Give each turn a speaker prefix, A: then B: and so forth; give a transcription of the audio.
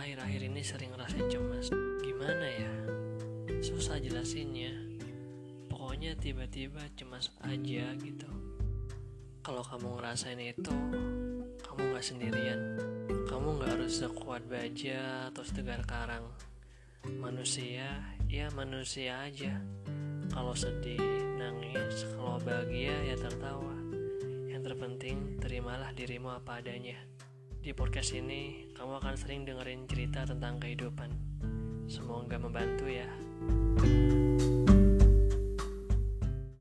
A: akhir-akhir ini sering rasa cemas. Gimana ya? Susah jelasinnya. Pokoknya tiba-tiba cemas aja gitu. Kalau kamu ngerasain itu, kamu gak sendirian. Kamu gak harus sekuat baja atau setegar karang. Manusia, ya manusia aja. Kalau sedih, nangis. Kalau bahagia, ya tertawa. Yang terpenting, terimalah dirimu apa adanya. Di podcast ini, kamu akan sering dengerin cerita tentang kehidupan. Semoga membantu ya